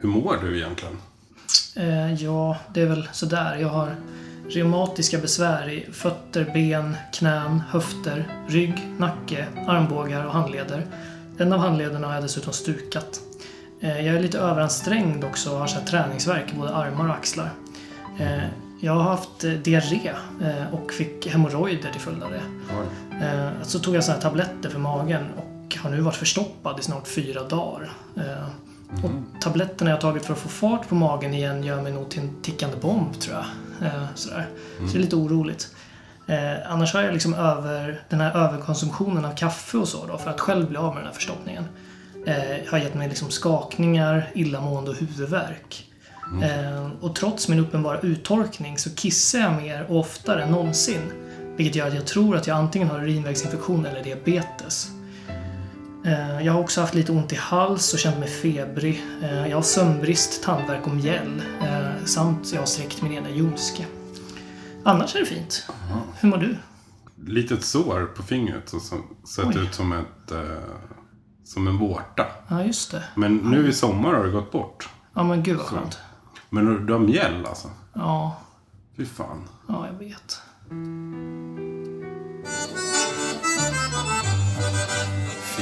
Hur mår du egentligen? Eh, ja, det är väl sådär. Jag har reumatiska besvär i fötter, ben, knän, höfter, rygg, nacke, armbågar och handleder. En av handlederna har jag dessutom stukat. Eh, jag är lite överansträngd också och har så här träningsvärk i både armar och axlar. Eh, jag har haft eh, diarré eh, och fick hemorrojder till följd av det. Eh, Så tog jag såna här tabletter för magen och har nu varit förstoppad i snart fyra dagar. Och tabletterna jag har tagit för att få fart på magen igen gör mig nog till en tickande bomb tror jag. Eh, Sådär. Så det är lite oroligt. Eh, annars har jag liksom över, den här överkonsumtionen av kaffe och så då för att själv bli av med den här förstoppningen. Eh, har gett mig liksom skakningar, illamående och huvudvärk. Eh, och trots min uppenbara uttorkning så kissar jag mer och oftare än någonsin. Vilket gör att jag tror att jag antingen har urinvägsinfektion eller diabetes. Eh, Jag har också haft lite ont i hals och känt mig febrig. Eh, Jag har sömnbrist, tandvärk och mjäll. eh, Samt jag har sträckt min ena ljumske. Annars är det fint. Hur mår du? Litet sår på fingret som som sett Oj. ut som ett... Eh, som en vårta. Ja, just det. Men nu i sommar har det gått bort. Ja, men gud vad skönt. Men du har mjäll alltså? Ja, Fy fan. ja jag vet.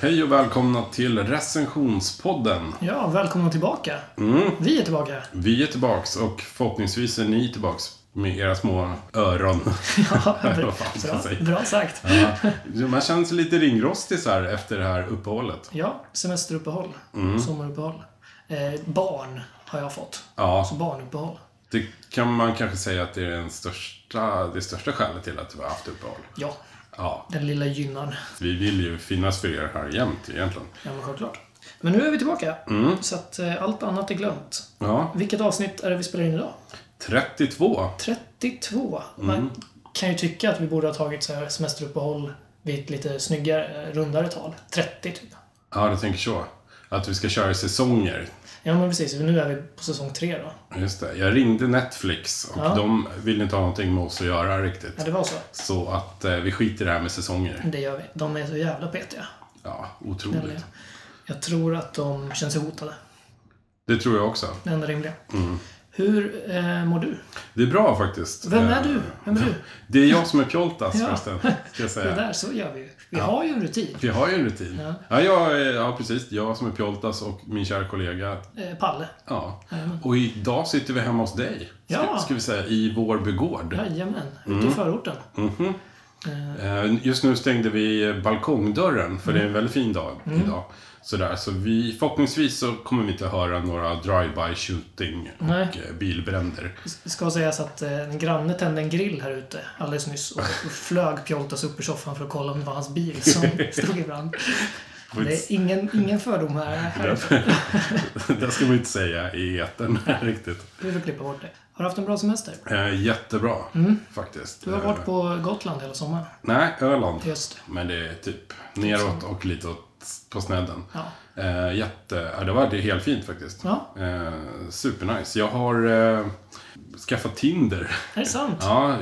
Hej och välkomna till recensionspodden. Ja, välkomna tillbaka. Vi är tillbaka. Vi är tillbaks och förhoppningsvis är ni tillbaks med era små öron. Ja, bra, bra sagt. Ja, man känner sig lite ringrostig så här efter det här uppehållet. Ja, semesteruppehåll. Sommaruppehåll. Eh, barn har jag fått. Ja, Så barnuppehåll. det kan man kanske säga att det är den största, det största skälet till att vi har haft uppehåll. Ja, Ja, den lilla gynnaren. vi vill ju finnas för er här jämt egentligen. Ja, men självklart. Men nu är vi tillbaka. Mm. Så att eh, allt annat är glömt. Ja, Vilket avsnitt är det vi spelar in idag? 32. 32. Mm. Man kan ju tycka att vi borde ha tagit så här semesteruppehåll vid ett lite snyggare, eh, rundare tal. 30 typ. Ja, du tänker så. Att vi ska köra säsonger. Ja, men precis. För nu är vi på säsong 3 då. Just det. Jag ringde Netflix och Ja. de ville inte ha någonting med oss att göra riktigt. Ja, det var så. Så att eh, vi skiter i det här med säsonger. Det gör vi. De är så jävla petiga. Ja, otroligt. Jag tror att de känner sig hotade. Det tror jag också. Det enda rimliga. Mm. Hur eh, mår du? Det är bra faktiskt. Vem är Eh, du? Vem är du? Det är jag som är Pjoltas Ja. förresten, ska jag Det säga. där, så gör vi ju. Vi har ju en rutin. Vi har ju en rutin. Ja. Ja, jag, är- ja, precis. Jag som är Pjoltas och min kära kollega. Eh, Palle. Ja. Jajamän. Och idag sitter vi hemma hos dig. Ska, Ja. ska vi säga. I vår begård. Jajamän. Ute Mm. i förorten. Eh, Eh, Just nu stängde vi balkongdörren, för det är en väldigt fin dag Mm. idag. Sådär, så vi, förhoppningsvis så kommer vi inte höra några drive-by shooting och Nej. eh, bilbränder. Det ska sägas att eh, en granne tände en grill här ute alldeles nyss och, och flög Pjoltas upp ur soffan för att kolla om det var hans bil som stod i brand. Det är ingen, ingen fördom här. här. det ska man inte säga i etern riktigt. Vi får klippa bort det. Har du haft en bra semester? Eh, jättebra, faktiskt. Mm. Du har varit Eh, på Gotland hela sommaren. Nej, Öland. Just. Men det är typ neråt och lite åt på snedden. Ja. Eh, jätte, ja, det var det är helt fint faktiskt. Ja. Eh, supernice. Jag har eh, skaffat Tinder. Är det sant? Ja,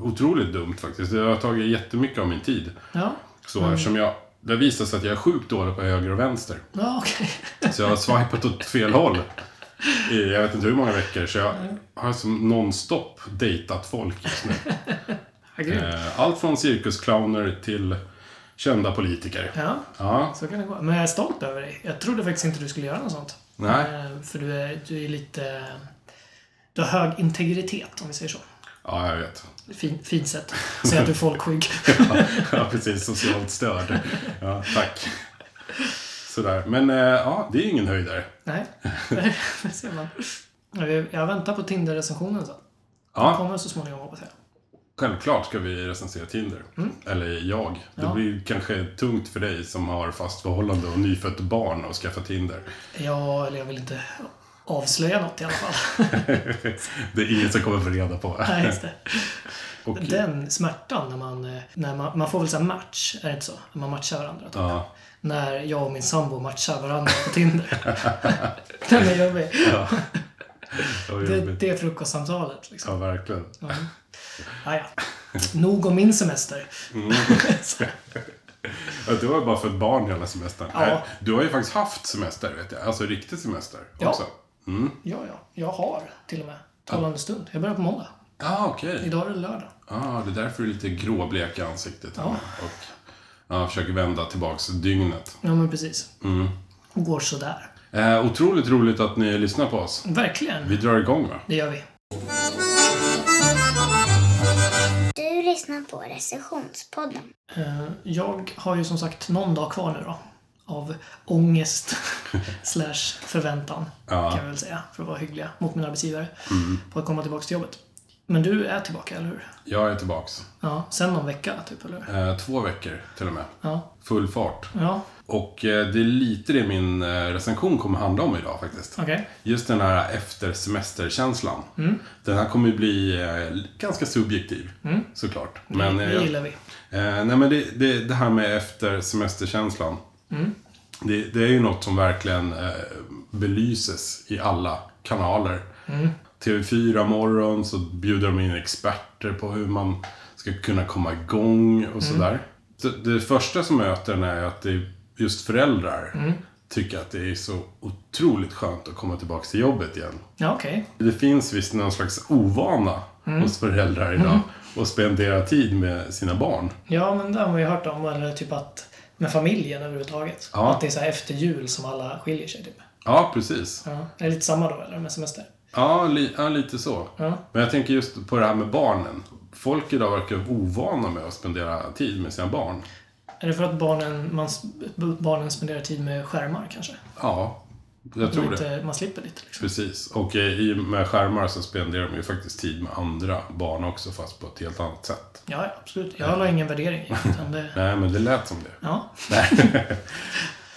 otroligt dumt faktiskt. Det har tagit jättemycket av min tid. Ja. Så eftersom jag, det visar sig att jag är sjukt dålig på höger och vänster. Ja, okej. Så jag har swipat åt fel håll. I jag vet inte hur många veckor. Så jag har som nonstop dejtat folk just nu. Eh, Allt från cirkusclowner till kända politiker. Ja, Ja, så kan det gå. Men jag är stolt över dig. Jag trodde faktiskt inte du skulle göra något sånt. nej. Eh, För du är, du är lite... Du har hög integritet, om vi säger så. Ja, jag vet. Fin, fint sätt. Säga att du är folkskygg. Ja, precis. Socialt störd. Ja, tack. Sådär. Men eh, ja, det är ingen höjdare. Nej, det ser man. Jag- Jag väntar på Tinder-recensionen sen. Den Ja, kommer så småningom, hoppas jag. Självklart ska vi recensera Tinder. Eller jag. Det Ja. blir kanske tungt för dig som har fast förhållande och nyfött barn och skaffa Tinder. Ja, eller jag vill inte... avslöja något i alla fall. Det är ingen som kommer få reda på. Nej, just det. Och, Den smärtan när man, eh, när man, man får väl säga match, är det inte så? När man matchar varandra. Typ. ja, När jag och min sambo matchar varandra på Tinder. Den är jobbig. ja. Det Det, är frukostsamtalet liksom. Ja, verkligen. Ja. Ja, ja. Nog om min semester. Mm. Du har ju bara fått barn hela semestern. Ja. Du har ju faktiskt haft semester, vet jag. Alltså riktig semester Ja. också. Mm. Ja, ja. Jag har till och med talande stund. Jag börjar på måndag. Ja, okej. Idag är det lördag. Ja, det är därför du är lite gråblek i ansiktet. Ja. Och ja, försöker vända tillbaks dygnet. Ja, men precis. Mm. Går sådär. Eh, otroligt roligt att ni lyssnar på oss. Verkligen. Vi drar igång va? Det gör vi. Lyssnar på recensionspodden. Eh, Jag har ju som sagt någon dag kvar nu då. Av ångest slash förväntan, Ja. kan jag väl säga, för att vara hyggliga mot min arbetsgivare, på att komma tillbaka till jobbet. Men du är tillbaka, eller hur? Jag är tillbaks. Ja, sen någon vecka, typ, eller hur? Eh, två veckor till och med. Ja. Full fart. Ja, Och eh, det är lite det min eh, recension kommer handla om idag faktiskt. okej. Just den här efter semesterkänslan. Mm. Den här kommer ju bli eh, ganska subjektiv, såklart. Men, det det gillar vi. Eh, nej men det, det, det här med efter semesterkänslan. Mm. Det, det är ju något som verkligen eh, belyses i alla kanaler. Mm. TV4 morgon så bjuder de in experter på hur man ska kunna komma igång och sådär. Så det första som möter den är att det är just föräldrar tycker att det är så otroligt skönt att komma tillbaka till jobbet igen. Ja, okej. Det finns visst någon slags ovana Mm. hos föräldrar idag. Och spendera tid med sina barn. Ja, men det har man ju hört om. Eller typ att med familjen överhuvudtaget. Ja. Att det är så här efter jul som alla skiljer sig, typ. Ja, precis. Ja. Är det lite samma då, eller? Med semester? Ja, li, ja, lite så. Ja. Men jag tänker just på det här med barnen. Folk idag verkar ovana med att spendera tid med sina barn. Är det för att barnen, man, barnen spenderar tid med skärmar, kanske? Ja, jag tror man, det. man slipper lite, liksom. Precis. Och eh, i med skärmar så spenderar de ju faktiskt tid med andra barn också, fast på ett helt annat sätt. Ja, ja, absolut. Jag har ingen värdering i det. Nej, men det lät som det. Ja,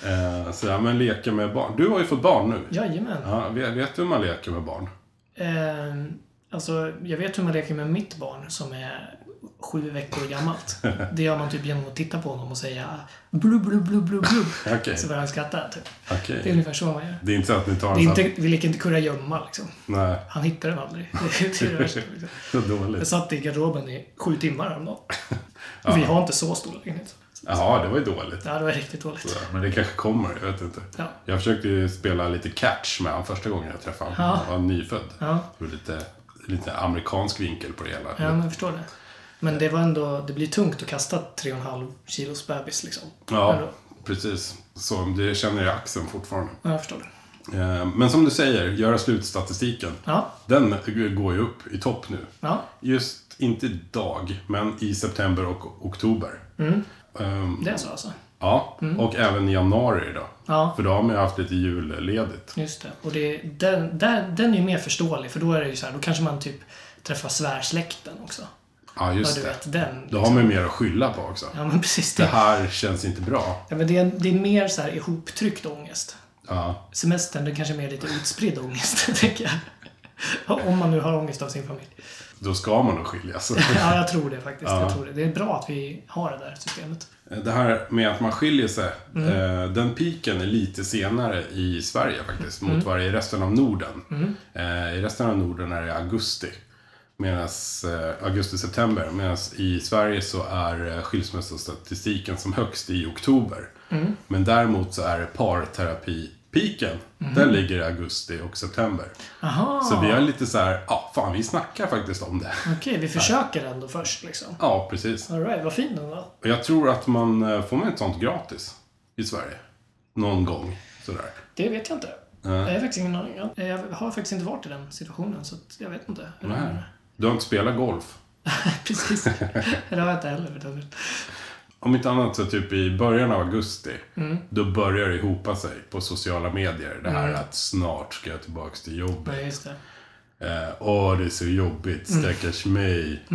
Eh, så ja, men leka med barn. Du har ju fått barn nu. jajamän. Ja, vet du hur man leker med barn? Eh, alltså, jag vet hur man leker med mitt barn som är sju veckor gammalt. Det gör man typ genom att titta på honom och säga blub, blub, blub, blub, blub. Okej. Så börjar han skratta, typ. Okej. Det är ungefär så man gör. Det är inte så att ni tar Det är inte, vi leker inte kurragömma, liksom. Nej, Han hittar den aldrig. Det är det värsta. Liksom. så Jag dåligt. satt i garderoben i sju timmar häromdagen. Och vi har inte så stor lägenhet. Jaha, det var ju dåligt. Ja, det var riktigt dåligt. Men det kanske kommer, jag vet inte. Ja. Jag försökte ju spela lite catch med honom första gången jag träffade honom. Ja. Han var nyfödd. Ja. Det var lite, lite amerikansk vinkel på det hela. Ja, men jag förstår det. Men det var ändå, det blir tungt att kasta 3,5 kilos bebis liksom. Ja, Ändå. precis. Så det känner jag i axeln fortfarande. Ja, jag förstår det. Eh, Men som du säger, göra slutstatistiken. Ja, Den går ju upp i topp nu. ja, Just inte idag, men i september och oktober. Mm. Ehm, det är så alltså. Ja, och även i januari då. Ja, För då har man ju haft lite julledigt. just det. Och det, den, den, den är ju mer förståelig, för då är det ju så här, då kanske man typ träffar svärsläkten också. Ja, just du det. vet, den. Då har man ju mer att skylla på också. Ja, men precis. Det Det, här känns inte bra. ja, men det, är, det är mer så här ihoptryckt ångest. Ja, Semestern, det är kanske mer lite utspridd ångest, tänker jag. Om man nu har ångest av sin familj. då ska man nog skiljas. Ja, jag tror det faktiskt. Ja. Jag tror det. det är bra att vi har det där systemet. Det här med att man skiljer sig, Mm. eh, den piken är lite senare i Sverige faktiskt, mot Mm. vad det är i resten av Norden. Eh, I resten av Norden är det augusti. Medans, eh, augusti-september. Medan i Sverige så är eh, skilsmässostatistiken som högst i oktober. Mm. Men däremot så är det parterapipiken. Mm. Den ligger i augusti och september. Aha, Så vi har lite så här, ja fan vi snackar faktiskt om det. okej, vi försöker ändå först liksom. Ja, precis. Alright, vad fin den var. Och jag tror att man, eh, får man ett sånt gratis i Sverige? Någon gång, sådär. Det vet jag inte. Jag, har faktiskt ingen aning. Jag- har faktiskt inte varit i den situationen, så jag vet inte. Nej. Du har inte spelat golf? Precis. Det har jag inte heller. du. Om inte annat så typ i början av augusti, Mm. då börjar det hopa sig på sociala medier. Det här att snart ska jag tillbaks till jobbet. Just det. Eh, Åh, det är så jobbigt, Mm. stackars mig.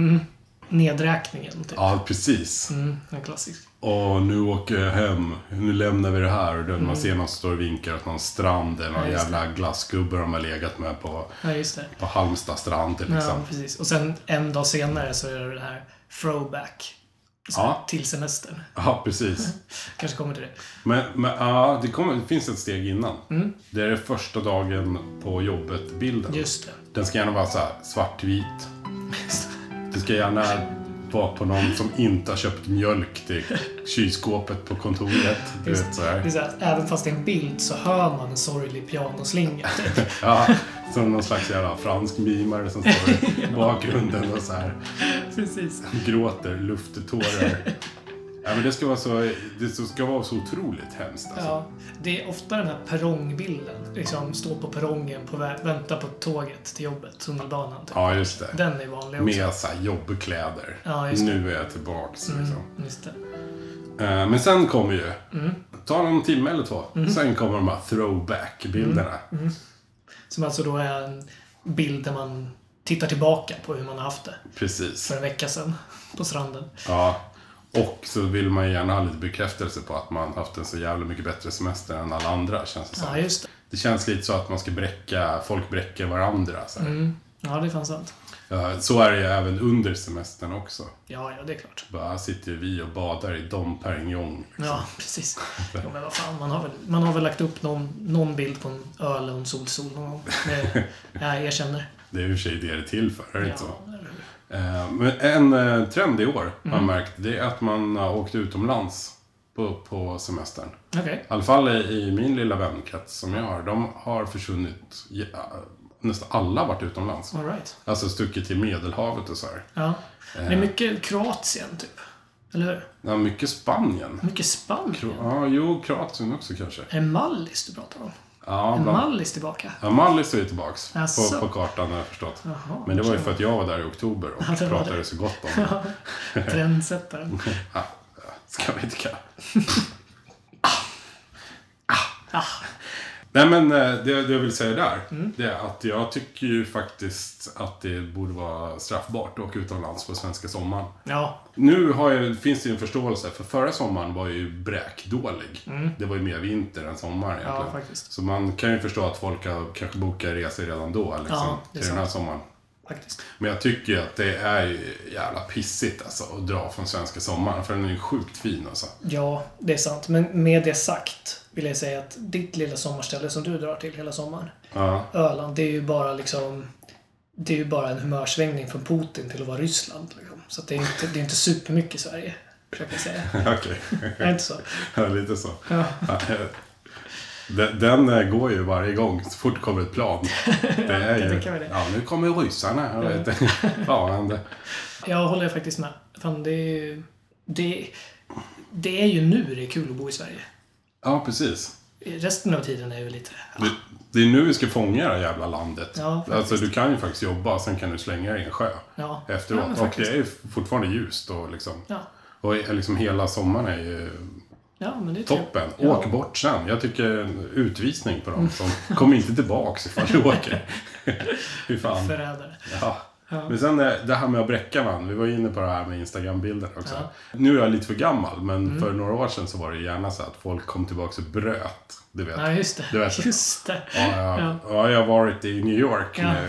nedräkningen. Typ. Ja, precis. Mm, en klassisk. Och nu åker jag hem. Nu lämnar vi det här. Och då man ser någon som står och vinkar åt någon strand. Eller någon Mm. Ja, jävla glassgubbe de har legat med på, Ja, på Halmstad strand liksom. Ja, precis. Och sen en dag senare så är det det här throwback. Ja. Till semestern. Ja, precis. Kanske kommer till det. Men, men ja, det, kommer, det finns ett steg innan. Mm. Det är första dagen på jobbet-bilden. Just det. Den ska gärna vara så här svartvit. Det ska gärna vara på någon som inte har köpt mjölk till kylskåpet på kontoret. Du vet, så Det är här. så här, även fast det är en bild så hör man en sorglig pianoslinga. Typ. Ja, som någon slags jävla fransk mimare som står i bakgrunden och så här Precis. gråter lufttårar. Ja, men det ska vara så, det ska vara så otroligt hemskt alltså. Ja, det är ofta den här perrongbilden. Liksom stå på perrongen på väg, vänta på tåget till jobbet, tunnelbanan. Typ. Ja, just det. Den är vanlig också. Med så jobbkläder. Ja, just det. nu är jag tillbaks liksom. Mm, just det. Eh, Men sen kommer ju, Mm. ta en timme eller två, sen kommer de här throwback-bilderna. Mm. Som alltså då är en bild där man tittar tillbaka på hur man har haft det Precis. för en vecka sedan på stranden. Ja. Och så vill man gärna ha lite bekräftelse på att man haft en så jävla mycket bättre semester än alla andra, känns det som. Ja, just det. Det känns lite så att man ska bräcka, folk bräcker varandra. Så. Mm. Ja, det är fan sant. Så är det ju även under semestern också. Ja, ja, det är klart. Bara sitter vi och badar i Dom Perignon. Liksom. Ja, precis. Ja, men vad fan, man har väl, man har väl lagt upp någon, någon bild på en öl och en solsol någon gång. Det, jag erkänner. Det är i och för sig det det är till för, är det Ja, inte så? Eh, Men en eh, trend i år har Mm. jag märkt, det är att man har åkt utomlands på, på semestern. Okej. I alla fall i, min lilla vänkrets som jag har. De har försvunnit, ja, nästan alla har varit utomlands. All right. Alltså stuckit till Medelhavet och så här. Ja. Det är mycket Kroatien, typ. Eller hur? Ja, mycket Spanien. Mycket Spanien. Kro- Ja, jo, Kroatien också kanske. Är det Mallis du pratar om? Ja, bland... Mallis tillbaka? ja Mallis är ju tillbaks Jaså? på, på kartan har jag förstått. Jaha, Men det var ju för att jag var där i oktober och Ja, pratade det. så gott om det. Trendsättaren. Ah, ska vi inte kalla Ah, Nej men eh, det, det jag vill säga där, Mm. det är att jag tycker ju faktiskt att det borde vara straffbart att åka utomlands på svenska sommaren. ja, Nu jag, finns det ju en förståelse, för förra sommaren var ju bräkdålig. Mm. Det var ju mer vinter än sommar egentligen. ja, faktiskt. Så man kan ju förstå att folk har kanske bokat resor redan då, liksom, Ja, till den här sant. sommaren. Faktiskt. Men jag tycker ju att det är ju jävla pissigt alltså, att dra från svenska sommaren, för den är ju sjukt fin alltså. Ja, det är sant. Men med det sagt vill jag säga att ditt lilla sommarställe som du drar till hela sommaren, Ja, Öland, det är ju bara liksom... Det är ju bara en humörsvängning från Putin till att vara Ryssland. Liksom. Så det är inte, det är inte supermycket i Sverige, försöker jag säga. okej. Är det inte så? Ja, lite så. Ja. Ja, Den, den eh, går ju varje gång, så fort kommer ett plan. Det är ju, det. ja nu kommer ryssarna. Jag vet inte. Jag håller faktiskt med. Fan, det det, det är ju nu det är kul att bo i Sverige. ja, precis. Resten av tiden är ju lite... Det, det är nu vi ska fånga det här jävla landet. Ja, alltså du kan ju faktiskt jobba, sen kan du slänga dig i en sjö Ja, efteråt. Ja, och det är ju fortfarande ljust och liksom. Ja, Och liksom hela sommaren är ju ja men det är toppen. Ja. Åk bort sen. Jag tycker utvisning på dem som kommer inte tillbaks ifall du åker. Fy fan. Förrädare. Ja. Ja. Men sen eh, det här med att bräcka man. Vi var inne på det här med Instagram-bilder också. Ja. Nu är jag lite för gammal, men Mm. för några år sedan så var det gärna så att folk kom tillbaka och bröt. Du vet. Ja, just det. Du vet. Just det. Ja, ja, Ja. ja, jag har varit i New York nu.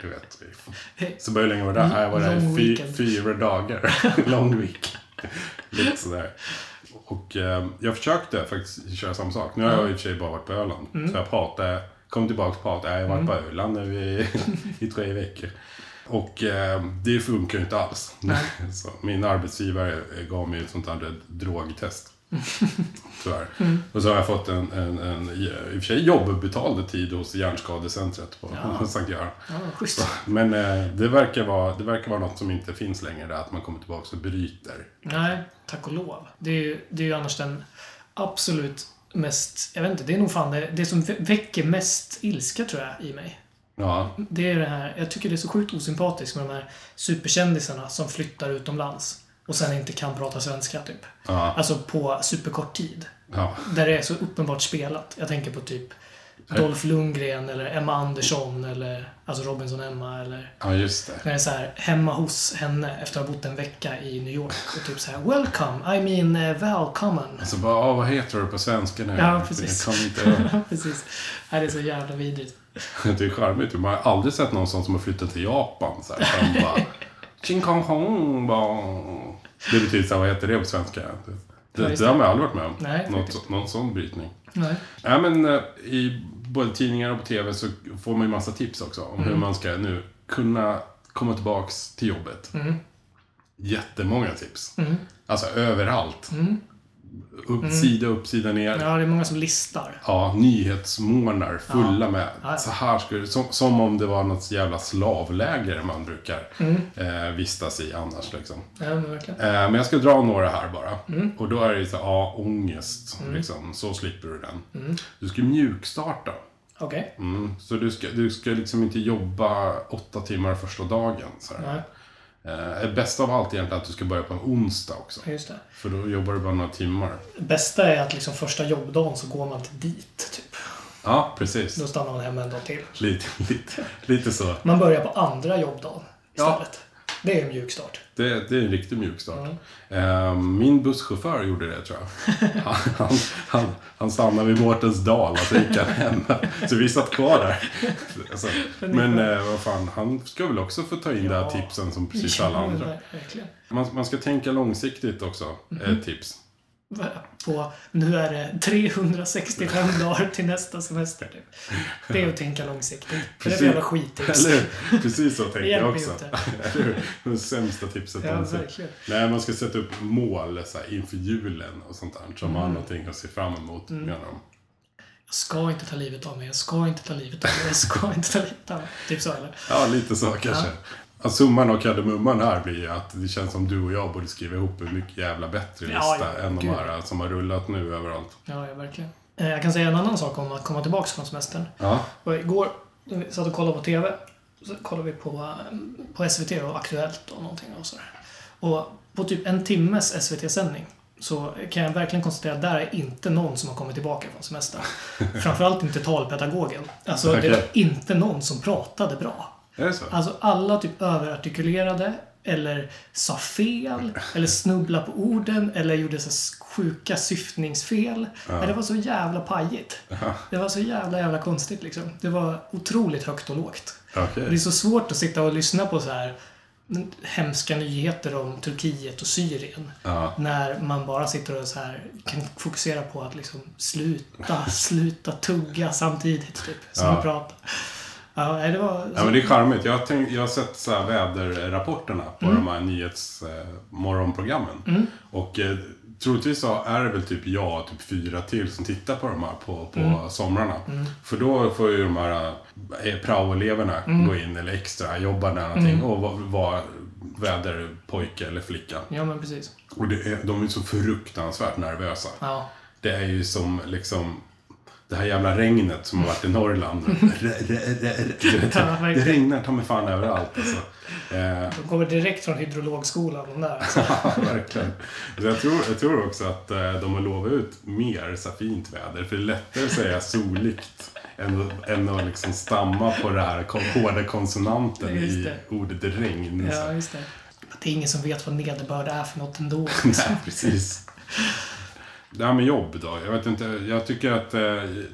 Du vet. Så hur länge var det där? Jag var där i fy, fyra dagar. Long week. Lite sådär. Och eh, jag försökte faktiskt köra samma sak. Nu har jag i och för sig bara varit på Öland. Mm. Så jag pratade, kom tillbaka och pratade. Jag har varit på Öland nu i, i tre veckor. Och eh, det funkar ju inte alls. Så min arbetsgivare gav mig ett sånt här drogtest. Tyvärr. Mm. Och så har jag fått en, en, en i och för sig jobbetald tid hos Hjärnskadecentret på Ja. Sankt Göran. Ja. Men eh, det, verkar vara, det verkar vara något som inte finns längre, där, att man kommer tillbaka och bryter. Nej, tack och lov. Det är ju, det är ju annars den absolut mest... Jag vet inte, det är nog fan det, det som vä- väcker mest ilska tror jag i mig. Ja, Det är det här, jag tycker det är så sjukt osympatiskt med de här superkändisarna som flyttar utomlands och sen inte kan prata svenska typ. ja, Alltså på superkort tid. ja. Där det är så uppenbart spelat. Jag tänker på typ Dolph Lundgren eller Emma Andersson eller alltså Robinson-Emma eller Ja, just det. när det är så här hemma hos henne efter att ha bott en vecka i New York och typ så här Welcome, I mean uh, välkommen. Alltså bara, ah, vad heter du på svenska nu? Ja, precis. Jag kan inte... Precis. Nej, det är så jävla vidrigt. Det är charmigt. Man har aldrig sett någon som har flyttat till Japan. Så här, som bara... Ching kong hong bong. Det betyder så här, vad heter det på svenska? Det, Ja, det, det har man aldrig varit med om. Nej, Något, någon sån brytning. Nej. Nej, men eh, i både tidningar och på TV så får man ju massa tips också om Mm. hur man ska nu kunna komma tillbaks till jobbet. Mm. Jättemånga tips. Alltså överallt. Mm. Upp, Sida upp, sida ner. Ja, det är många som listar. Ja, nyhetsmånar fulla med Ja. så här det, som, som om det var något jävla slavläger man brukar Mm. eh, vistas i annars liksom. Ja, men verkligen. Eh, men jag ska dra några här bara. Mm. Och då är det ju så ja, ångest liksom. Så slipper du den. Mm. Du ska mjukstarta. Okej. Mm. Så du ska, du ska liksom inte jobba åtta timmar första dagen. Så här. Nej, Eh, bästa av allt är egentligen att du ska börja på en onsdag också. just det. För då jobbar du bara några timmar. Bästa är att liksom första jobbdagen så går man till dit, typ. Ja, precis. Då stannar man hemma en dag till. Lite, lite, lite så. Man börjar på andra jobbdagen Ja. Det är en mjuk start. Det, det är en riktig mjukstart. Eh, min busschaufför gjorde det tror jag. Han, han, han, han stannade vid Mårtensdal och så gick han hem. Så vi satt kvar där. Alltså, men eh, vad fan, han ska väl också få ta in de här tipsen som precis alla Ja, andra. Man, man ska tänka långsiktigt också. Mhm. Ett tips. På, nu är det 365 dagar till nästa semester. Typ. Det är att tänka långsiktigt. För det är jävla skittips. Precis så tänker jag också. Det sämsta tipset Ja, någonsin. Nej, man ska sätta upp mål så här, inför julen och sånt där. Så man har Mm. någonting att se fram emot, menar de. Jag ska inte ta livet av mig, jag ska inte ta livet av mig, jag ska inte ta livet av mig. Typ så eller? Ja, lite så kanske. Ja. Summan och kardemumman här blir ju att det känns som du och jag borde skriva ihop en mycket jävla bättre Ja, lista ja, än de gud. här som har rullat nu överallt. Ja, ja, verkligen. Eh, Jag kan säga en annan sak om att komma tillbaka från semestern. Ja. Och igår, vi satt och kollade på TV, så kollade vi på, eh, på SVT och Aktuellt och någonting och sådär. Och på typ en timmes SVT-sändning så kan jag verkligen konstatera att där är inte någon som har kommit tillbaka från semestern. Framförallt inte talpedagogen. Alltså, det Okej. var inte någon som pratade bra. Är det så? Alltså alla typ överartikulerade eller sa fel eller snubblade på orden eller gjorde så sjuka syftningsfel. Nej, Det var så jävla pajigt. Det var så jävla jävla konstigt liksom. Det var otroligt högt och lågt. Okej. Det är så svårt att sitta och lyssna på så här hemska nyheter om Turkiet och Syrien. Ja. När man bara sitter och så här kan fokusera på att liksom sluta, sluta tugga samtidigt typ. Som Ja. vi pratar. Ja, det var... Ja, men det är charmigt. Jag har, tänkt, jag har sett så här väderrapporterna på Mm. de här nyhetsmorgonprogrammen. Och eh, troligtvis så är det väl typ jag och typ fyra till som tittar på de här på, på Mm. somrarna. För då får ju de här eh, praoeleverna Mm. gå in eller extra jobba där någonting och vara var väderpojke eller flicka. Ja, men precis. Och är, de är så fruktansvärt nervösa. Ja. Det är ju som liksom det här jävla regnet som har varit i Norrland. Det regnar ta mig fan överallt alltså. Eh, De kommer direkt från hydrologskolan, de där. Ja, verkligen. Så jag, tror, jag tror också att eh, de har lovat ut mer så fint väder. För det är lättare att säga soligt än, än att liksom stamma på det här hårda konsonanten i det. ordet regn. Ja, just det. Det är ingen som vet vad nederbörd är för något ändå. Nej, precis. Det här med jobb då. Jag vet inte. Jag tycker att eh,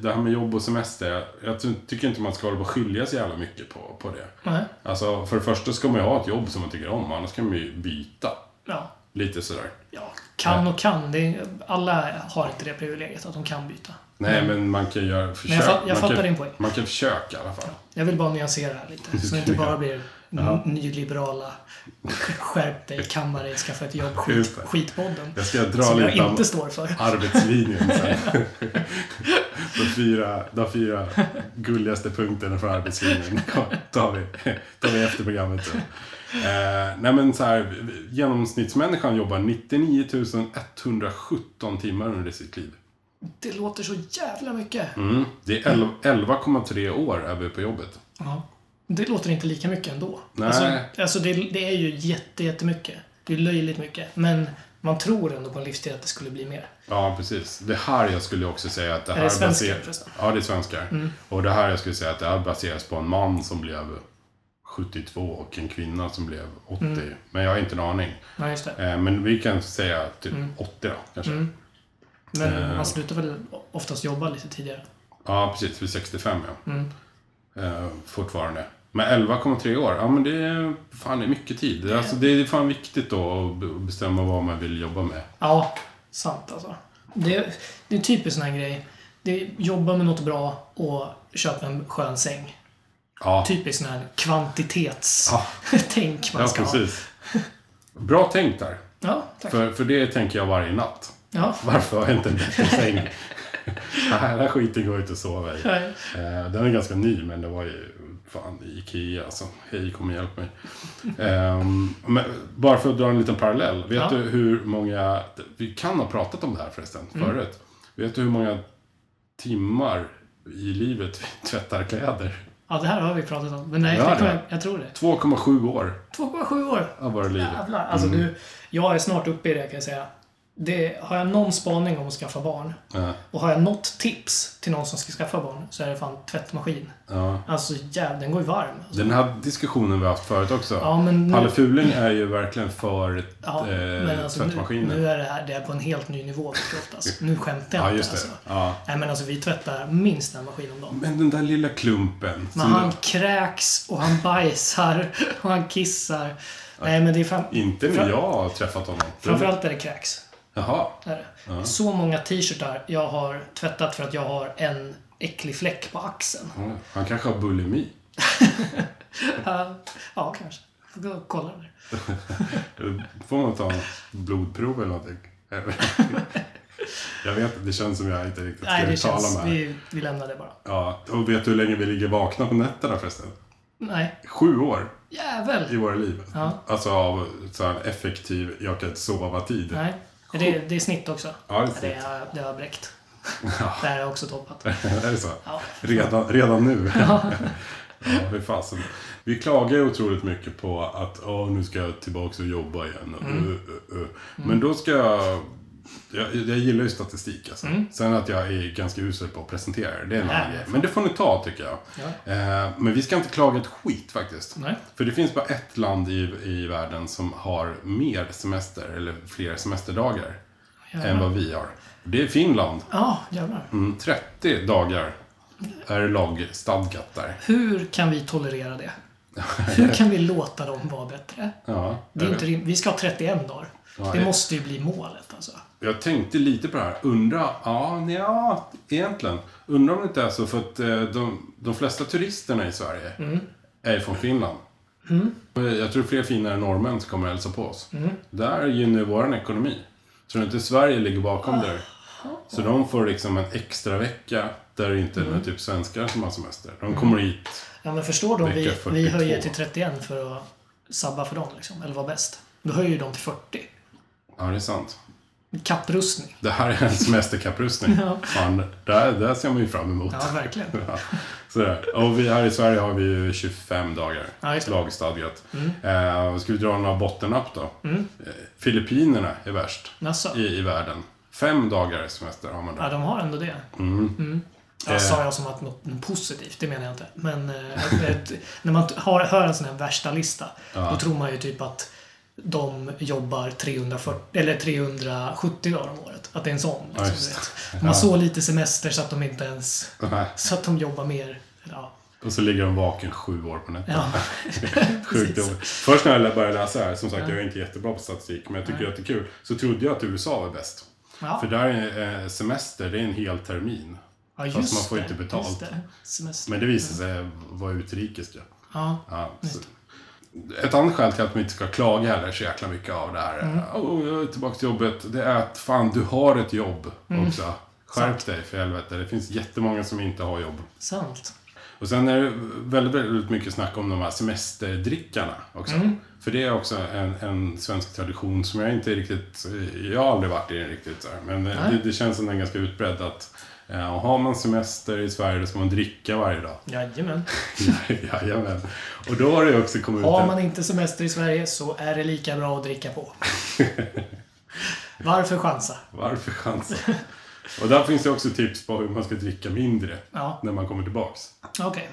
det här med jobb och semester. Jag ty- tycker inte man ska hålla på och skilja så jävla mycket på, på det. Nej. Alltså, för det första ska man ju ha ett jobb som man tycker om. Annars kan man ju byta. Ja. Lite sådär. ja. Kan och kan. Det är, alla har inte det privilegiet att de kan byta. Nej, men man kan göra försök. Men jag fa- jag man fattar kan, din poäng. Man kan försöka i alla fall. Jag vill bara nyansera här lite. Så det inte bara blir n- nyliberala skärp dig, kamma dig, skaffa ett jobb, skit, skitpodden. Jag ska dra Som jag lite om inte står för. arbetslinjen sen. de, fyra, de fyra gulligaste punkterna för arbetslinjen tar vi, tar vi efter programmet sen. Eh, nej men så här, genomsnittsmänniskan jobbar 99 117 timmar under sitt liv. Det låter så jävla mycket. Mm. Det är elva- 11,3 år är vi på jobbet. Ja. Det låter inte lika mycket ändå. Nej. Alltså, alltså det, det är ju jätte, jättemycket. Det är löjligt mycket. Men Man tror ändå på en livstid att det skulle bli mer. Ja, precis. Det här jag skulle också säga att det här Är det svenskar baser-? Ja, det är svenskar. Och det här jag skulle säga att det här baseras på en man som blev 72 och en kvinna som blev 80. Men jag har inte en aning. Ja, just det. Eh, Men vi kan säga typ 80 då, kanske. Men Eh. man slutar väl oftast jobba lite tidigare. Ja, precis. Vid 65 ja. Mm. Eh, fortfarande. Men 11,3 år, ja men det är fan det är mycket tid. Det är, alltså, det är fan viktigt då att be- bestämma vad man vill jobba med. Ja, sant alltså. Det, det är typiskt sån här grej. Det är jobba med något bra och köpa en skön säng. Ja, Typiskt sån här kvantitets-tänk man ja ska ha. precis. Bra tänkt där. Ja, tack. För, för det tänker jag varje natt. Ja. Varför har jag inte en bättre säng? Den här skiten går inte att sova i. Eh, Den är ganska ny, men det var ju fan Ikea alltså. Hej, kom och hjälp mig. Ehm, men bara för att dra en liten parallell. Vet Ja. du hur många... Vi kan ha pratat om det här förresten, Mm. förut. Vet du hur många timmar i livet vi tvättar kläder? Ja, det här har vi pratat om. Men nej, Ja, det kommer det. jag, jag tror det. 2,7 år 2,7 år. av våra liv. Jävlar. Alltså Mm. du, jag är snart uppe i det kan jag säga. Det, har jag någon spaning om att skaffa barn Ja, och har jag något tips till någon som ska skaffa barn så är det fan tvättmaskin. ja. Alltså jävlar, den går ju varm. Alltså. Den här diskussionen vi har haft förut också. Ja, men nu, Palle Fuling är ju verkligen för ja, eh, alltså, nu, tvättmaskiner. nu är det här det är på en helt ny nivå oftast. Nu skämtar jag ja, inte just det. alltså. Ja. Nej men alltså vi tvättar minst en maskin om dagen. Men den där lilla klumpen. Men han du- kräks och han bajsar och han kissar. Nej men det är fram, Inte när jag har träffat honom. framförallt är det kräks. Jaha. Är det. Det är Så många t-shirtar jag har tvättat för att jag har en äcklig fläck på axeln. Ja, Han kanske har bulimi. Ja, ja kanske. Får gå och kolla där. Då får man ta en blodprov eller någonting. Jag vet inte, det känns som jag inte riktigt ska Nej, det uttala känns... mig. Vi, vi lämnar det bara. Ja, och vet du hur länge vi ligger vakna på nätterna förresten? Nej. Sju år i Jävel! våra liv. Ja. Alltså av så här effektiv, jag kan inte sova-tid. Nej. Är det, det är snitt också? Ja, det är Det snitt. har, det har bräckt. Det här har jag också toppat. är det så? Ja. Redan, redan nu? ja, fy fasen. Vi klagar ju otroligt mycket på att Åh, nu ska jag tillbaka och jobba igen. Mm. uh, uh, uh. Men då ska jag... Jag, jag gillar ju statistik alltså. Sen att jag är ganska usel på att presentera det, det är en annan Mm. Grej. Men det får ni ta tycker jag. Ja. Eh, men vi ska inte klaga ett skit faktiskt. Nej. För det finns bara ett land i, i världen som har mer semester, eller fler semesterdagar, än vad vi har. Det är Finland. Ja, jävlar. Mm, 30 dagar är lagstadgat där. Hur kan vi tolerera det? Hur kan vi låta dem vara bättre? Ja, Det är inte Vi ska ha 31 dagar. Ja, Det det- måste ju bli målet alltså. Jag tänkte lite på det här. Undra, ja, ja, egentligen. Undrar om det inte är så för att eh, de, de flesta turisterna i Sverige är från Finland. Jag tror fler finare norrmän som kommer och hälsa på oss. Där gynnar vår ekonomi. Tror du inte Sverige ligger bakom där? Så de får liksom en extra vecka där det inte är några typ svenskar som har semester. De kommer hit. Ja, men förstår de vi, vi 42. höjer till 31 för att sabba för dem, liksom. Eller vara bäst. Då höjer ju de till 40. Ja, det är sant. Kapprustning. Det här är en semesterkapprustning. Ja. Fan, där, där ser man ju fram emot. Ja, verkligen. Ja, Sådär. Och vi här i Sverige har vi ju 25 dagar Ja, det. Mm. lagstadgat. Eh, ska vi dra några bottennapp då? Eh, Filippinerna är värst i, i världen. Fem dagar semester har man Ja, där. de har ändå det. Mm. Ja, Eh. sa jag som att något positivt, det menar jag inte. Men eh, ett, när man har, hör en sån här värsta lista Ja. då tror man ju typ att de jobbar 340, eller 370 dagar om året. Att det är en sån. Ja, Liksom, det. De har så lite semester så att de inte ens... Nej. Så att de jobbar mer. Ja. Och så ligger de vaken sju år på nätterna. ja. Sjukt. Först när jag började läsa här, som sagt jag är inte jättebra på statistik, men jag tycker att det är kul. Så trodde jag att USA var bäst. Ja. För där är eh, semester, det är en hel termin. ja, fast just man får det. inte betalt. Det. Men det visade sig vara utrikes. Ja. Ja. Ja. Ett annat skäl till att man inte ska klaga heller så jäkla mycket av det här. Mm. Åh, jag är tillbaka till jobbet. Det är att fan, du har ett jobb Mm. också. Skärp dig för helvete. Det finns jättemånga som inte har jobb. Sant. Och sen är det väldigt, väldigt mycket snack om de här semesterdrickarna också. Mm. För det är också en, en svensk tradition som jag inte riktigt... Jag har aldrig varit i den riktigt så här. Men det, det känns som den är ganska utbredd att eh, har man semester i Sverige då ska man dricka varje dag. Jajamän. Jajamän. Och då har det också kommit Har en- man inte semester i Sverige så är det lika bra att dricka på. Varför chansa? Varför chansa? Och där finns det också tips på hur man ska dricka mindre Ja, när man kommer tillbaks. okej.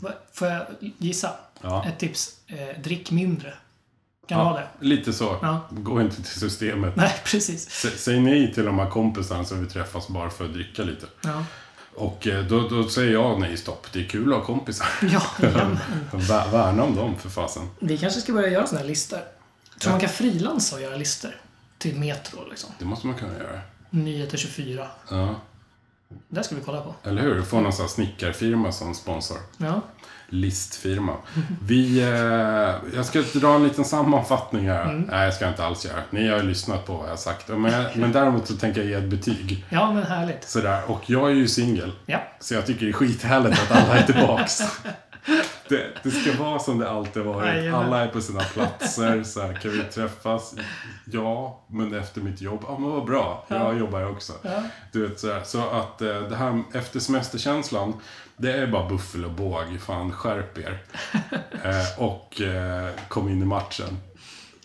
Va- Får jag gissa? Ja. Ett tips. Eh, drick mindre. Kan det vara det? Lite så. Ja. Gå inte till systemet. Nej, precis. S- Säg nej till de här kompisarna som vi träffas bara för att dricka lite. Ja, Och eh, då, då säger jag nej, stopp. Det är kul att ha kompisar. ja Värna om dem för fasen. Vi kanske ska börja göra såna här listor. Tror man kan frilansa och göra listor? Till Metro liksom. Det måste man kunna göra. Nyheter 24. Ja, Det ska vi kolla på. eller hur? Få någon sån här snickarfirma som sponsor. Ja. Listfirma. Vi, eh, jag ska dra en liten sammanfattning här. Nej, jag ska inte alls göra. Ni har ju lyssnat på vad jag har sagt. Men, men däremot så tänker jag ge ett betyg. Ja, men härligt. Sådär. Och jag är ju singel. Ja. Så jag tycker det är skithärligt att alla är tillbaks. Det, det ska vara som det alltid varit. Alla är på sina platser. Så här, kan vi träffas? Ja, men efter mitt jobb. Ja, men vad bra. Jag jobbar ju också. Du vet, så, här, så att eh, det här efter semesterkänslan. Det är bara buffel och båg. Fan, skärp er. eh, och eh, kom in i matchen.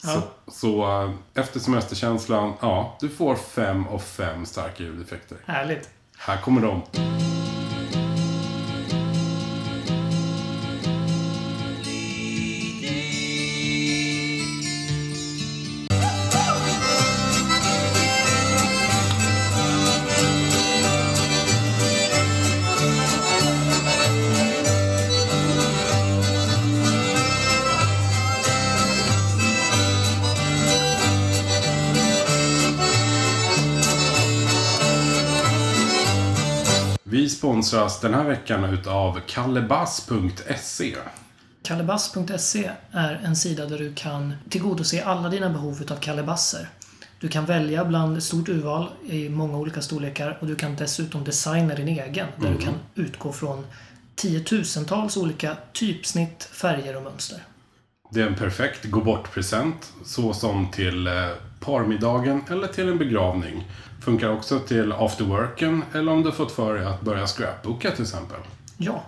Så, så eh, efter semesterkänslan, ja, du får fem av fem starka ljudeffekter. Härligt. Här kommer de. Sponsras den här veckan utav kallebass.se. Kallebass.se är en sida där du kan tillgodose alla dina behov utav kalebasser. Du kan välja bland ett stort urval i många olika storlekar och du kan dessutom designa din egen där du kan utgå från tiotusentals olika typsnitt, färger och mönster. Det är en perfekt gå bort-present, såsom till eh, parmiddagen eller till en begravning. Funkar också till afterworken eller om du fått för dig att börja scrapbooka till exempel. Ja,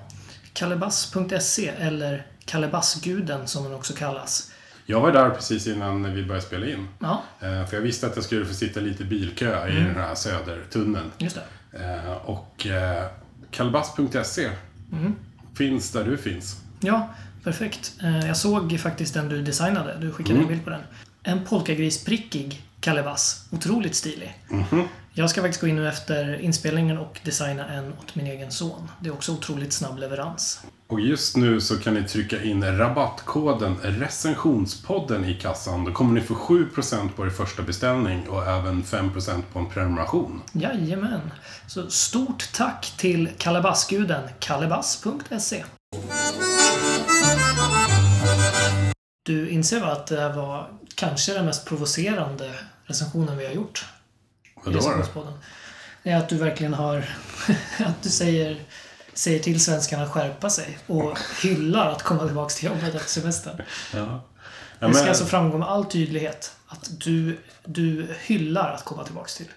kallebass.se eller Kallebassguden som den också kallas. Jag var där precis innan vi började spela in. Ja, Eh, För jag visste att jag skulle få sitta lite bilkö i den här södertunneln. just det. Eh, Och eh, kallebass.se finns där du finns. Ja, perfekt. Jag såg faktiskt den du designade. Du skickade en bild på den. En polkagrisprickig kalebass. Otroligt stilig. Jag ska faktiskt gå in nu efter inspelningen och designa en åt min egen son. Det är också otroligt snabb leverans. Och just nu så kan ni trycka in rabattkoden recensionspodden i kassan. Då kommer ni få 7% på er första beställning och även 5% på en prenumeration. Jajamän. Så stort tack till kalebassguden kalebass.se. Du inser va att det här var kanske den mest provocerande recensionen vi har gjort? Vadå då? Det är att du verkligen har... att du säger, säger till svenskarna att skärpa sig och hyllar att komma tillbaka till jobbet efter semestern. Ja. Ja, Det ska men, alltså framgå med all tydlighet att du, du hyllar att komma tillbaka till.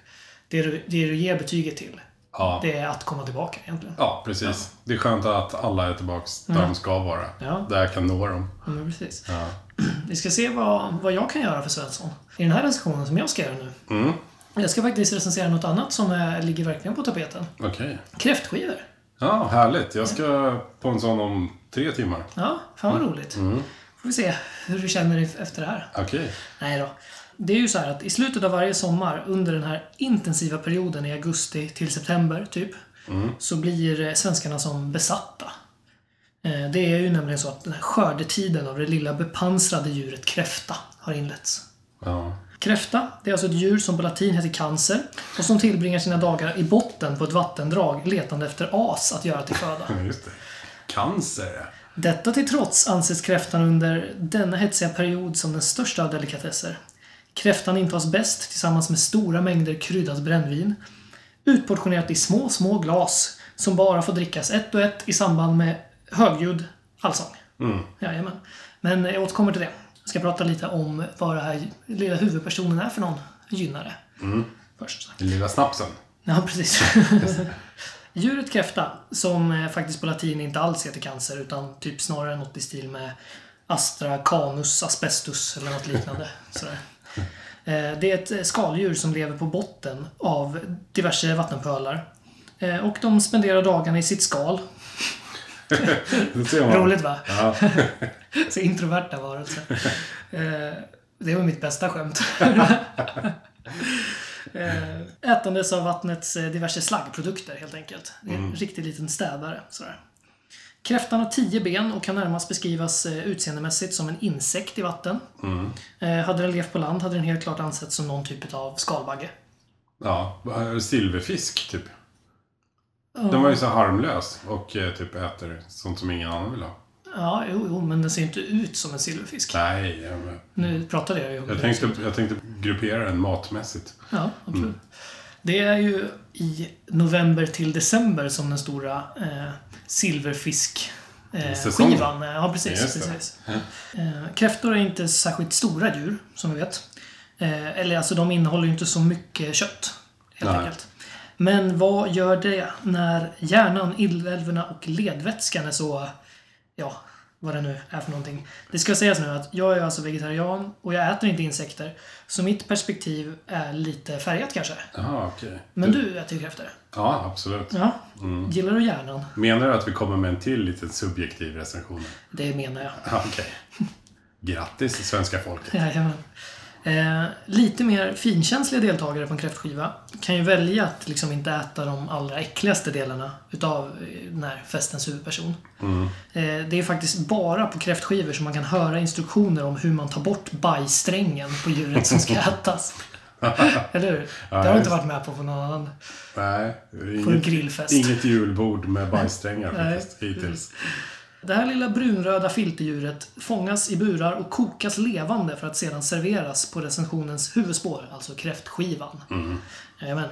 Det du, det du ger betyget till, ja. det är att komma tillbaka egentligen. ja, precis. Det är skönt att alla är tillbaka där de ska vara. Ja. Där jag kan nå dem. Ja, men precis. Vi ska se vad, vad jag kan göra för Svensson. I den här recensionen som jag ska göra nu. Mm. Jag ska faktiskt recensera något annat som är, ligger verkligen på tapeten. Okej. Kräftskivor. Ja, härligt. Jag ska på en sån om tre timmar. Ja, fan vad roligt. Mm. Får vi se hur du känner dig efter det här. Okej. Nej då. Det är ju så här att i slutet av varje sommar, under den här intensiva perioden i augusti till september, typ, så blir eh, svenskarna som besatta. Eh, Det är ju nämligen så att den här skördetiden av det lilla bepansrade djuret kräfta har inletts. Ja. Kräfta, det är alltså ett djur som på latin heter cancer och som tillbringar sina dagar i botten på ett vattendrag letande efter as att göra till föda. Just det. Cancer. Detta till trots anses kräftan under denna hetsiga period som den största av delikatesser. Kräftan intas bäst tillsammans med stora mängder kryddat brännvin. Utportionerat i små, små glas som bara får drickas ett och ett i samband med högljudd allsång. Mm. Jajamän. Men jag återkommer till det. Jag ska prata lite om vad den här lilla huvudpersonen är för någon gynnare. Först. Den lilla snapsen. Ja, precis. Djuret kräfta, som eh, faktiskt på latin inte alls heter cancer utan typ snarare något i stil med Astra canus asbestus eller något liknande. Sådär. Eh, Det är ett eh, skaldjur som lever på botten av diverse vattenpölar. Och de spenderar dagarna i sitt skal. Roligt va? Ja. Så introverta varelser. Eh, Det var mitt bästa skämt. Eh, Ätandes av vattnets eh, diverse slaggprodukter helt enkelt. Det är en riktig liten städare. Sådär. Kräftan har tio ben och kan närmast beskrivas utseendemässigt som en insekt i vatten. Eh, Hade den levt på land hade den helt klart ansetts som någon typ av skalbagge. ja. Silverfisk, typ. Den var ju så harmlös och eh, typ äter sånt som ingen annan vill ha. Ja, jo, jo, men den ser inte ut som en silverfisk. Nej, jag, men- Nu pratade jag ju om jag, det. tänkte, jag tänkte gruppera den matmässigt. Ja, absolut. Det är ju i november till december som den stora eh, silverfisk eh, Säsongen. skivan. Ja, precis. Just det. precis. Eh, kräftor är inte särskilt stora djur, som vi vet. Eh, eller alltså, de innehåller ju inte så mycket kött, helt Nej. enkelt. Men vad gör det när hjärnan, inälvorna och ledvätskan är så, ja, vad det nu är för någonting. Det ska sägas nu att jag är alltså vegetarian och jag äter inte insekter. Så mitt perspektiv är lite färgat kanske. Jaha, okej. Men du äter ju kräftor. Ja, absolut. Ja. Gillar du hjärnan? Menar du att vi kommer med en till liten subjektiv recension? Det menar jag. Ja, Okej. Grattis, svenska folket. Jajamän. Eh, lite mer finkänsliga deltagare på en kräftskiva kan ju välja att liksom inte äta de allra äckligaste delarna utav eh, den här festens huvudperson. Eh, det är faktiskt bara på kräftskivor som man kan höra instruktioner om hur man tar bort bajssträngen på djuret som ska ätas. Eller hur? Det har du inte varit med på på någon annan Nej, på en inget, grillfest. inget julbord med bajssträngar faktiskt, hittills. Det här lilla brunröda filterdjuret fångas i burar och kokas levande för att sedan serveras på recensionens huvudspår, alltså kräftskivan. Jajamän.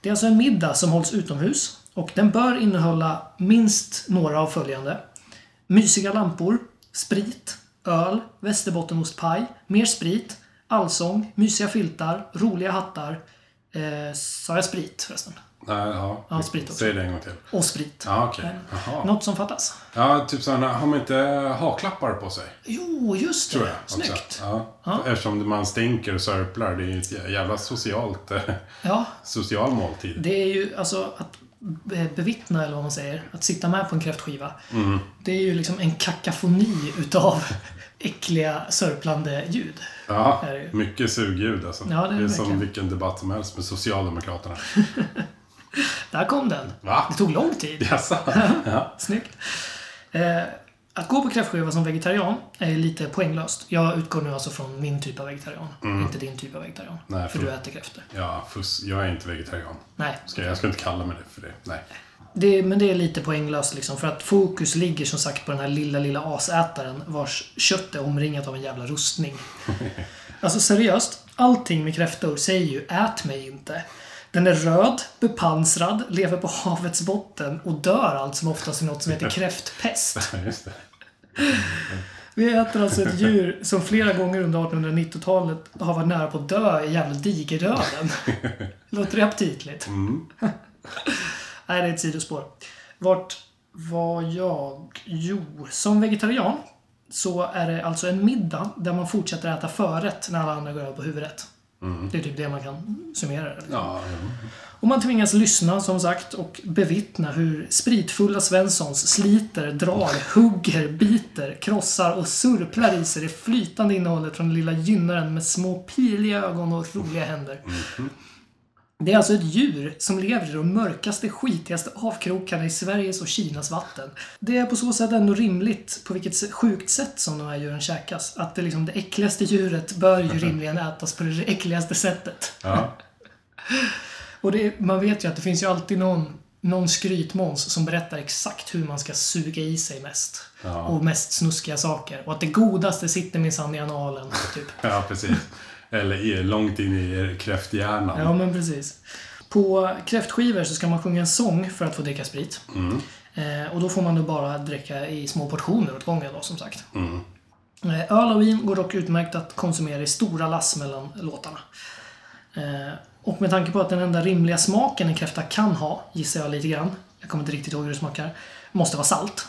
Det är alltså en middag som hålls utomhus och den bör innehålla minst några av följande. Mysiga lampor, sprit, öl, västerbottenostpaj, mer sprit, allsång, mysiga filtar, roliga hattar. Eh, sa jag sprit förresten? Nej, ja. Ja, sprit också. Säg det en gång till. Och sprit. Ja, okej. Jaha. Något som fattas? Ja, typ sådana, har man inte haklappar på sig? Jo, just det. Tror jag. Snyggt. Ja. Eftersom man stänker och sörplar. Det är ju ett jävla socialt, eh, Ja, social måltid. det är ju alltså att be- bevittna, eller vad man säger, att sitta med på en kräftskiva. Det är ju liksom en kakafoni utav äckliga sörplande ljud. Ja, mycket sugljud alltså. Ja, det är det är som vilken debatt som helst med Socialdemokraterna. Där kom den. Va? Det tog lång tid. Jaså? Ja. Snyggt. Eh, att gå på kräftskiva som vegetarian är lite poänglöst. Jag utgår nu alltså från min typ av vegetarian, inte din typ av vegetarian. Nej, för för- du äter kräftor. Ja, fuss. Jag är inte vegetarian. Nej, Ska, jag ska inte kalla mig det för det. Nej. Det, men det är lite poänglöst liksom, för att fokus ligger som sagt på den här lilla, lilla asätaren vars kött är omringat av en jävla rustning. Alltså seriöst, allting med kräftor säger ju ät mig inte. Den är röd, bepansrad, lever på havets botten och dör allt som oftast i något som heter kräftpest. Vi äter alltså ett djur som flera gånger under 1890-talet har varit nära på att dö i jävla digerdöden. Låter det aptitligt? Nej, det är ett sidospår. Vart var jag? Jo, som vegetarian så är det alltså en middag där man fortsätter äta förrätt när alla andra går över på huvudrätt. Det är typ det man kan summera det. Ja, ja. Och man tvingas lyssna, som sagt, och bevittna hur spritfulla Svenssons sliter, drar, hugger, biter, krossar och surplar i sig det flytande innehållet från den lilla gynnaren med små piliga ögon och roliga händer. Det är alltså ett djur som lever i de mörkaste, skitigaste avkrokarna i Sveriges och Kinas vatten. Det är på så sätt ändå rimligt på vilket sjukt sätt som de här djuren käkas. Att det, liksom, det äckligaste djuret bör ju rimligen ätas på det äckligaste sättet. ja. Och det, man vet ju att det finns ju alltid någon, någon skrytmåns som berättar exakt hur man ska suga i sig mest. Ja. Och mest snuskiga saker. Och att det godaste sitter minsann i analen, typ. ja, precis. Eller långt in i kräfthjärnan. Ja, men precis. På kräftskivor så ska man sjunga en sång för att få dricka sprit. Eh, och då får man då bara dricka i små portioner åt gången då, som sagt. Eh, öl och vin går dock utmärkt att konsumera i stora lass mellan låtarna. Eh, och med tanke på att den enda rimliga smaken en kräfta kan ha, gissar jag lite grann, jag kommer inte riktigt ihåg hur det smakar, måste vara salt.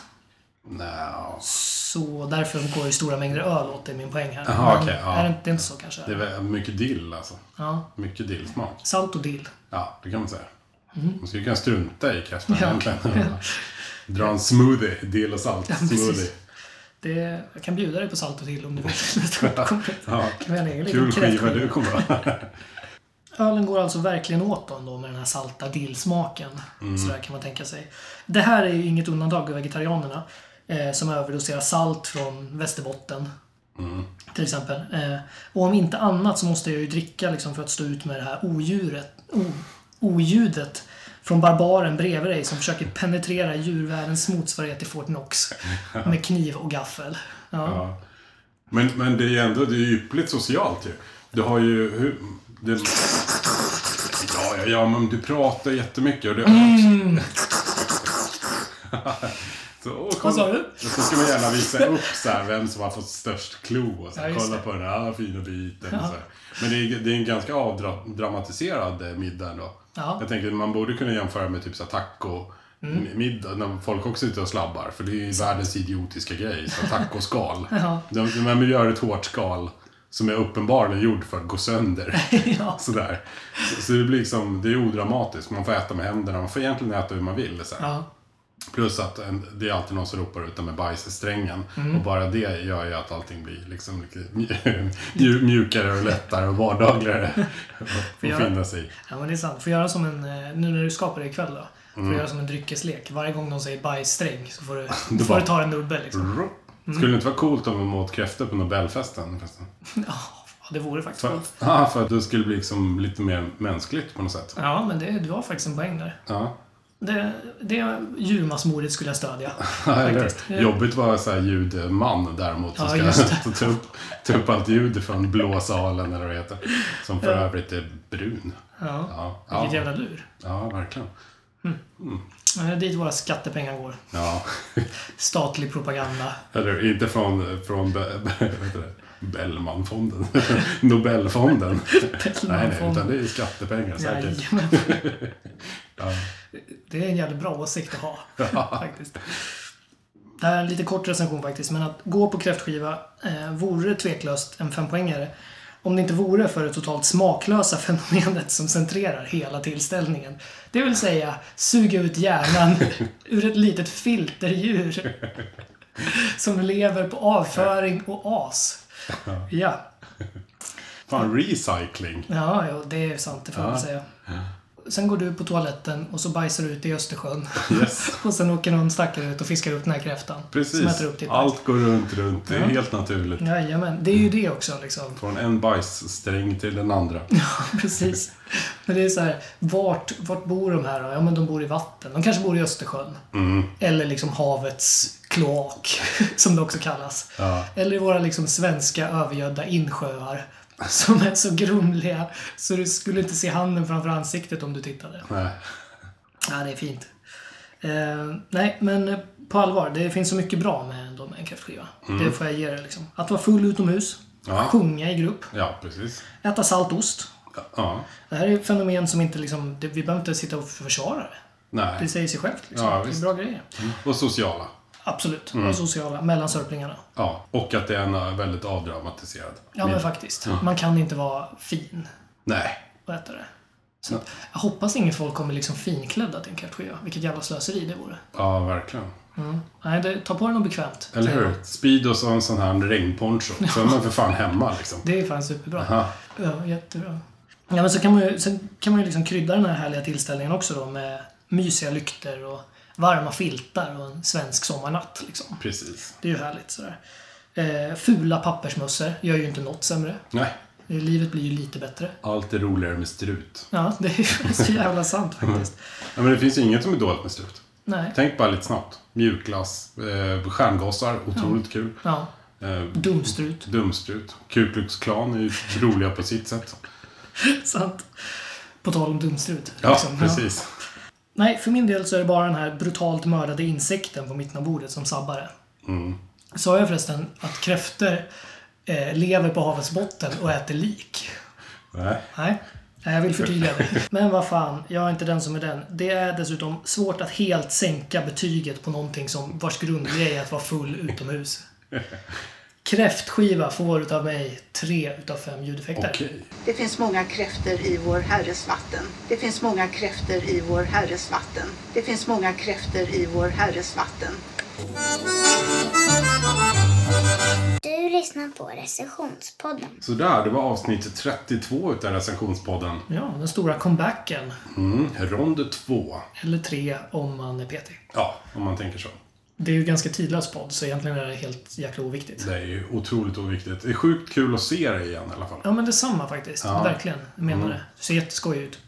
Nja. Så därför går ju stora mängder öl åt, det är min poäng här. Men okej, ja. Är det inte, det är inte så kanske? Det är mycket dill alltså. Ja. Mycket dillsmak. Salt och dill. Ja, det kan man säga. Man skulle kunna strunta i kräftan Ja. egentligen. Dra en smoothie, dill och salt Ja, smoothie. Det, jag kan bjuda dig på salt och dill om du vill. Ja, kul skiva du kommer. Ölen går alltså verkligen åt då ändå med den här salta dillsmaken. Mm. Sådär kan man tänka sig. Det här är ju inget undantag för vegetarianerna. Eh, som överdoserar salt från Västerbotten. Mm. Till exempel. Eh, och om inte annat så måste jag ju dricka liksom, för att stå ut med det här odjuret, o, oljudet från barbaren bredvid dig som försöker penetrera djurvärldens motsvarighet till Fort Knox. Med kniv och gaffel. Ja. Ja. Men, men det är ju ändå det är yppligt socialt ju. Du har ju... Hur, det, ja, ja, ja, men du pratar jättemycket och det... så. Vad sa du? Och så ska man gärna visa upp så här, vem som har fått störst klo och så här, Ja, kolla på den här fina biten. Och så här. Men det är, det är en ganska avdramatiserad eh, middag ändå. Ja. Jag tänker man borde kunna jämföra med typ så här taco Mm. middag när folk också sitter och slabbar. För det är ju världens idiotiska grej. Så tacoskal. Ja. de, de gör ett hårt skal som är uppenbarligen gjord för att gå sönder. ja. Sådär. Så, så det blir liksom, det är odramatiskt. Man får äta med händerna. Man får egentligen äta hur man vill. Så ja. Plus att en, det är alltid någon som ropar ut med bajssträngen. Mm. Och bara det gör ju att allting blir liksom mjukare och lättare och vardagligare att finna sig i. Ja, men det är sant. Får göra som en, eh, nu när du skapar det ikväll då. Får Mm. göra som en dryckeslek. Varje gång de säger bajssträng så får du, Då får du ta en nubbe liksom. Rup. Skulle det inte vara coolt om de åt kräftor på Nobelfesten? Ja, det vore faktiskt För, coolt. ja, för att det skulle bli liksom lite mer mänskligt på något sätt. Ja, men det, du har faktiskt en poäng där. Ja. Det, det djurmassmordet skulle jag stödja. Faktiskt. jobbigt var så här ljudman däremot som Ja, ska ta upp, ta upp allt ljud från blå salen eller vad det heter. Som för Ja. övrigt är brun. Ja. Ja, Vilket ja, jävla lur. ja verkligen. Det är dit våra skattepengar går. Ja. Statlig propaganda. Eller inte från, från Bellmanfonden. Nobelfonden. nej, nej, utan det är skattepengar säkert. Jajamän. Det är en jävligt bra åsikt att ha. faktiskt. Det här är en lite kort recension faktiskt, men att gå på kräftskiva eh, vore tveklöst en fempoängare. Om det inte vore för det totalt smaklösa fenomenet som centrerar hela tillställningen. Det vill säga, suga ut hjärnan ur ett litet filterdjur. Som lever på avföring och as. Ja, Fan, recycling. ja, ja det är sant, det får man Ja. säga. Sen går du på toaletten och så bajsar du ut i Östersjön. Yes. Och sen åker någon stackare ut och fiskar upp den här kräftan. Precis. Allt går runt, runt. Det är Ja. helt naturligt. Jajamän, det är ju det också liksom. Från en bajssträng till den andra. Precis. Men det är så här, vart, vart bor de här då? Ja men de bor i vatten. De kanske bor i Östersjön. Mm. Eller liksom havets kloak, som det också kallas. Ja. Eller i våra liksom svenska övergödda insjöar. Som är så grumliga så du skulle inte se handen framför ansiktet om du tittade. Nej. Ja, det är fint. Eh, nej, men eh, på allvar. Det finns så mycket bra med, en kräftskiva. Det får jag ge det liksom. Att vara full utomhus. Ja. Sjunga i grupp. Ja, precis. Äta salt ost. Ja. Det här är ett fenomen som inte liksom... Det, vi behöver inte sitta och försvara det. Det Nej. säger sig självt. Liksom. Ja, det är bra grejer. Och sociala. Absolut. Och sociala. Mellan sörplingarna. Ja. Och att det är väldigt avdramatiserad. Ja, men faktiskt. Man kan inte vara fin Nej. och äta det. Så att, jag hoppas ingen folk kommer liksom finklädda till en kräftskiva. Vilket jävla slöseri det vore. Ja, verkligen. Nej, det, ta på dig något bekvämt. Eller hur? Speedos och en sån här regnponcho. Så är man för fan hemma liksom. Det är fan superbra. Aha. Ja, jättebra. Ja, men så kan man ju, sen kan man ju liksom krydda den här härliga tillställningen också då med mysiga lykter och varma filtar och en svensk sommarnatt. Liksom. Precis. Det är ju härligt sådär. Eh, fula pappersmössor gör ju inte något sämre. Nej. Eh, Livet blir ju lite bättre. Allt är roligare med strut. Ja, det är så jävla sant faktiskt. Ja, men det finns ju inget som är dåligt med strut. Nej. Tänk bara lite snabbt. Mjukglass, eh, stjärngossar, otroligt kul. Ja, Eh, dumstrut. dumstrut. Ku Klux Klan är ju roliga på sitt sätt. Sant. På tal om dumstrut. Ja, liksom. precis. Nej, för min del så är det bara den här brutalt mördade insekten på mitten av bordet som sabbar det. Mm. Sa jag förresten att kräftor eh, lever på havets botten och äter lik? Nej. Nej. Nej, jag vill förtydliga det. Men vad fan, jag är inte den som är den. Det är dessutom svårt att helt sänka betyget på någonting som vars grundgrej är att vara full utomhus. Kräftskiva får utav mig tre utav fem ljudeffekter. Okej. Det finns många kräfter i vår Herres vatten. Det finns många kräfter i vår Herres vatten. Det finns många kräfter i vår Herres vatten. Du lyssnar på recensionspodden. Så där, det var avsnitt 32 utav recensionspodden. Ja, den stora comebacken. Mm, rond 2. Eller tre om man är PT. Ja, om man tänker så. Det är ju ganska tidlös podd, så egentligen är det helt jäkla oviktigt. Det är ju otroligt oviktigt. Det är sjukt kul att se dig igen i alla fall. Ja, men detsamma faktiskt. Ja. Verkligen. Jag menar det. Du ser jätteskoj ut.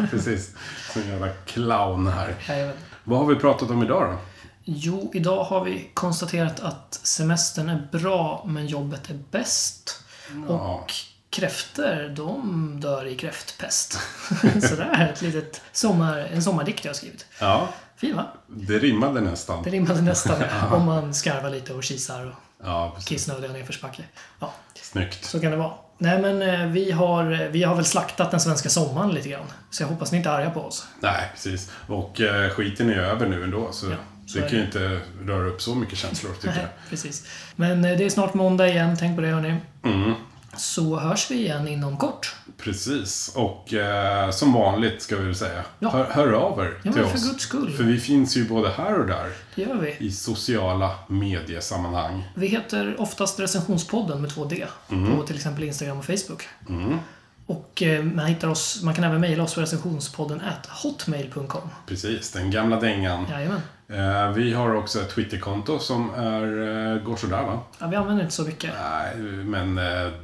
Precis. Som en jävla clown här. Jajamän. Vad har vi pratat om idag då? Jo, idag har vi konstaterat att semestern är bra, men jobbet är bäst. Och kräfter, de dör i kräftpest. Så det är ett litet sommar, en sommardikt jag har skrivit. Ja, Fin va? det rimmade nästan. Det rimmade nästan om man skarvar lite och kisar och Ja, kissnödiga nedförsbacke. Ja, Snyggt. så kan det vara. Nej men eh, vi har, vi har väl slaktat den svenska sommaren lite grann. Så jag hoppas ni inte är arga på oss. Nej, precis. Och eh, skiten är ju över nu ändå, så, så det kan ju inte röra upp så mycket känslor, tycker jag. precis. Men eh, det är snart måndag igen, tänk på det hörni. Mm. Så hörs vi igen inom kort. Precis. Och eh, som vanligt, ska vi väl säga, Ja. hör, hör av er Ja, till för oss. Guds skull. För vi finns ju både här och där Det gör vi. i sociala mediesammanhang. Vi heter oftast Recensionspodden med två D. Mm. På till exempel Instagram och Facebook. Och eh, man hittar oss, man kan även mejla oss på recensionspodden at hotmail.com. Precis, den gamla dängan. Jajamän. Eh, vi har också ett Twitterkonto som är, eh, går sådär va? Ja, vi använder inte så mycket. Nej, men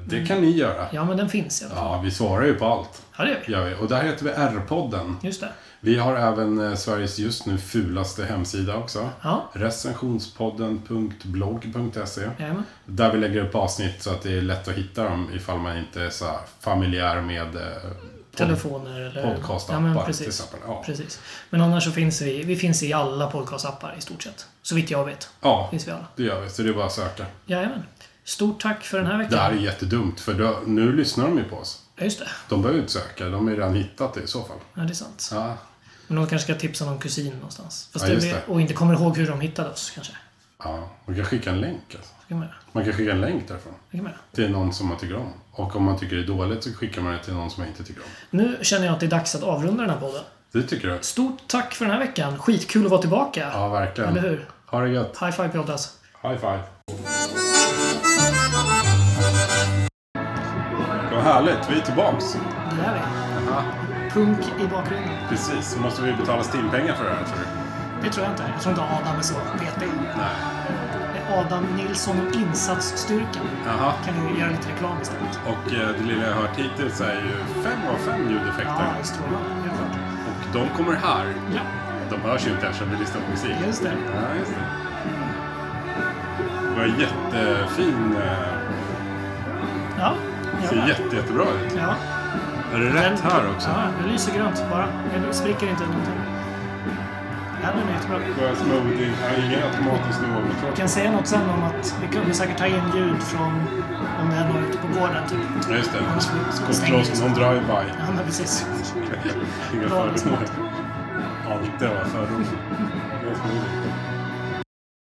det kan ni göra. Ja, men den finns i alla fall. Ja, vi svarar ju på allt. Ja, det gör vi. Gör vi. Och där heter vi R-podden. Just det. Vi har även eh, Sveriges just nu fulaste hemsida också. Ja, Recensionspodden.blogg.se. Där vi lägger upp avsnitt så att det är lätt att hitta dem ifall man inte är så familjär med eh, pod- Telefoner eller... podcastappar ja, men till precis. exempel. Ja. precis. Men annars så finns vi, vi finns i alla podcastappar i stort sett. Så vitt jag vet. ja, Finns vi alla. det gör vi. Så det är bara att söka. Jajamän. Stort tack för den här veckan. Det här är jättedumt för då, nu lyssnar de ju på oss. Ja, just det. De behöver inte söka, de har ju redan hittat det i så fall. Ja, det är sant. Ja, Men de kanske ska tipsa någon kusin någonstans. Fast Ja, det. Och inte kommer ihåg hur de hittade oss kanske. ja. Man kan skicka en länk alltså. Kan man. Man kan skicka en länk därifrån. Kan man. Till någon som man tycker om. Och om man tycker det är dåligt så skickar man det till någon som man inte tycker om. Nu känner jag att det är dags att avrunda den här podden. Det tycker du? Stort tack för den här veckan. Skitkul att vara tillbaka. Ja, verkligen. Eller hur? Ha det gött. High five Pjoltas. High five. Vad härligt, vi är tillbaks. Det är vi. Punk i bakgrunden. Precis, måste vi betala Stimpengar för det här tror du? Det tror jag inte. Jag tror inte Adam är så petig. Nej. Det är Adam Nilsson och Insatsstyrkan. Jaha. Kan vi göra lite reklam istället? Och eh, det lilla jag har hört hittills är ju fem av fem ljudeffekter. Ja. Helt klart. Och de kommer här. Ja, De hörs ju inte eftersom vi lyssnar på musik. just det. Ja, just det. Det var jättefin... eh, Ja. Ser ja. jätte, jättebra ut. ja. Är det rätt här också? Ja, det lyser grönt bara. Det spricker inte någonting. Ja, den är jättebra. Ja, ingen automatisk nivå. Jag kan säga något sen om att vi kunde säkert ta in ljud från om det är någon ute på gården typ. Ja, just det. Vi Skottloss, någon drive-by. Ja, men precis. Inga fördomar. Alltid ha fördomar. Det är smoothie.